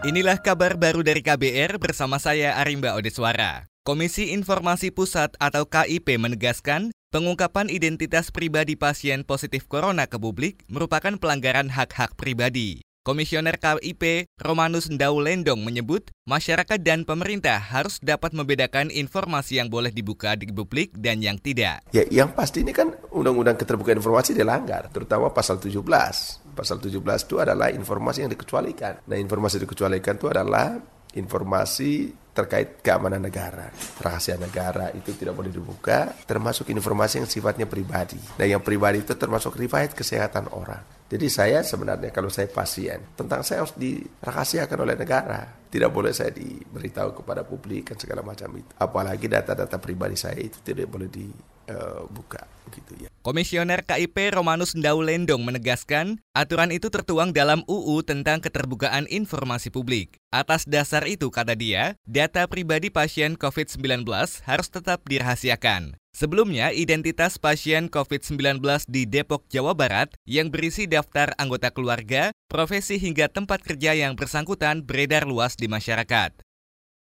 Inilah kabar baru dari KBR bersama saya Arimba Odeswara. Komisi Informasi Pusat atau KIP menegaskan pengungkapan identitas pribadi pasien positif corona ke publik merupakan pelanggaran hak-hak pribadi. Komisioner KIP Romanus Ndau Lendong menyebut masyarakat dan pemerintah harus dapat membedakan informasi yang boleh dibuka di publik dan yang tidak. Ya, yang pasti ini kan Undang-Undang Keterbukaan Informasi dilanggar, terutama pasal 17 pasal 17 itu adalah informasi yang dikecualikan. Nah, informasi dikecualikan itu adalah informasi terkait keamanan negara, rahasia negara itu tidak boleh dibuka, termasuk informasi yang sifatnya pribadi. Nah, yang pribadi itu termasuk riwayat kesehatan orang. Jadi saya sebenarnya kalau saya pasien, tentang saya harus dirahasiakan oleh negara. Tidak boleh saya diberitahu kepada publik dan segala macam itu. Apalagi data-data pribadi saya itu tidak boleh dibuka. Uh, gitu ya. Komisioner KIP Romanus Ndaulendong menegaskan, aturan itu tertuang dalam UU tentang keterbukaan informasi publik. Atas dasar itu, kata dia, data pribadi pasien COVID-19 harus tetap dirahasiakan. Sebelumnya, identitas pasien COVID-19 di Depok, Jawa Barat yang berisi daftar anggota keluarga, profesi hingga tempat kerja yang bersangkutan beredar luas di masyarakat.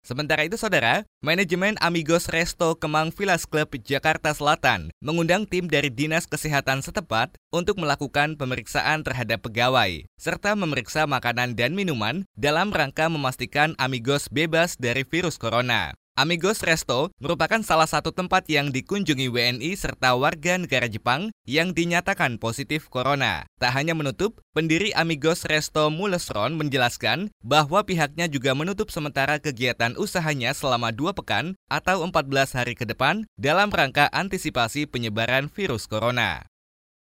Sementara itu, saudara, manajemen Amigos Resto Kemang Villas Club Jakarta Selatan mengundang tim dari Dinas Kesehatan setempat untuk melakukan pemeriksaan terhadap pegawai, serta memeriksa makanan dan minuman dalam rangka memastikan Amigos bebas dari virus corona. Amigos Resto merupakan salah satu tempat yang dikunjungi WNI serta warga negara Jepang yang dinyatakan positif corona. Tak hanya menutup, pendiri Amigos Resto Mulesron menjelaskan bahwa pihaknya juga menutup sementara kegiatan usahanya selama dua pekan atau 14 hari ke depan dalam rangka antisipasi penyebaran virus corona.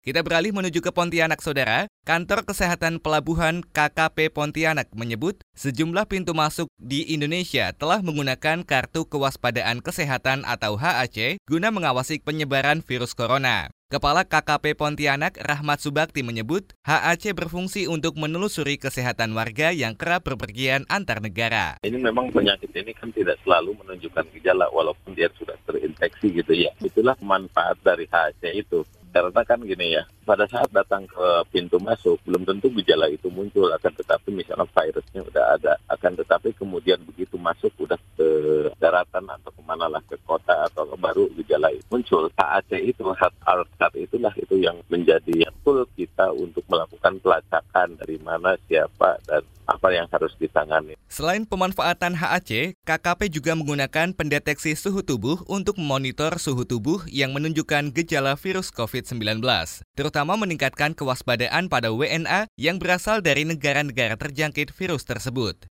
Kita beralih menuju ke Pontianak, Saudara. Kantor Kesehatan Pelabuhan KKP Pontianak menyebut sejumlah pintu masuk di Indonesia telah menggunakan kartu kewaspadaan kesehatan atau HAC guna mengawasi penyebaran virus corona. Kepala KKP Pontianak Rahmat Subakti menyebut HAC berfungsi untuk menelusuri kesehatan warga yang kerap berpergian antar negara. Ini memang penyakit ini kan tidak selalu menunjukkan gejala walaupun dia sudah terinfeksi gitu ya. Itulah manfaat dari HAC itu karena kan gini ya, pada saat datang ke pintu masuk, belum tentu gejala itu muncul, akan tetapi misalnya virusnya udah ada, akan tetapi kemudian begitu masuk udah ke daratan atau ke mana lah, ke kota atau ke baru gejala itu muncul. HAC itu, hard alert itulah itu yang menjadi tool kita untuk melakukan pelacakan dari mana, siapa, dan apa yang harus ditangani. Selain pemanfaatan HAC, KKP juga menggunakan pendeteksi suhu tubuh untuk memonitor suhu tubuh yang menunjukkan gejala virus COVID-19, terutama meningkatkan kewaspadaan pada WNA yang berasal dari negara-negara terjangkit virus tersebut.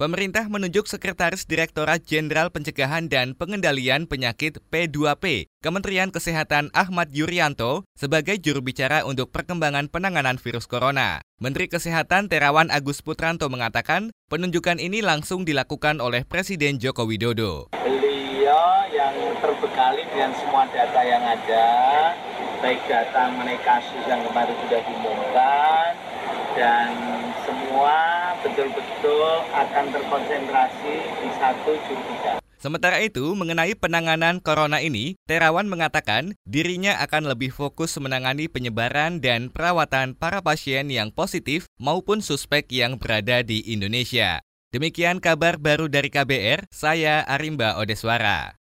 Pemerintah menunjuk Sekretaris Direktorat Jenderal Pencegahan dan Pengendalian Penyakit P2P, Kementerian Kesehatan Ahmad Yuryanto, sebagai juru bicara untuk perkembangan penanganan virus corona. Menteri Kesehatan Terawan Agus Putranto mengatakan, penunjukan ini langsung dilakukan oleh Presiden Joko Widodo. Beliau yang terbekali dengan semua data yang ada, baik data mengenai kasus yang kemarin sudah diumumkan, dan betul-betul akan terkonsentrasi di satu jurubicara. Sementara itu, mengenai penanganan corona ini, Terawan mengatakan dirinya akan lebih fokus menangani penyebaran dan perawatan para pasien yang positif maupun suspek yang berada di Indonesia. Demikian kabar baru dari KBR, saya Arimba Odeswara.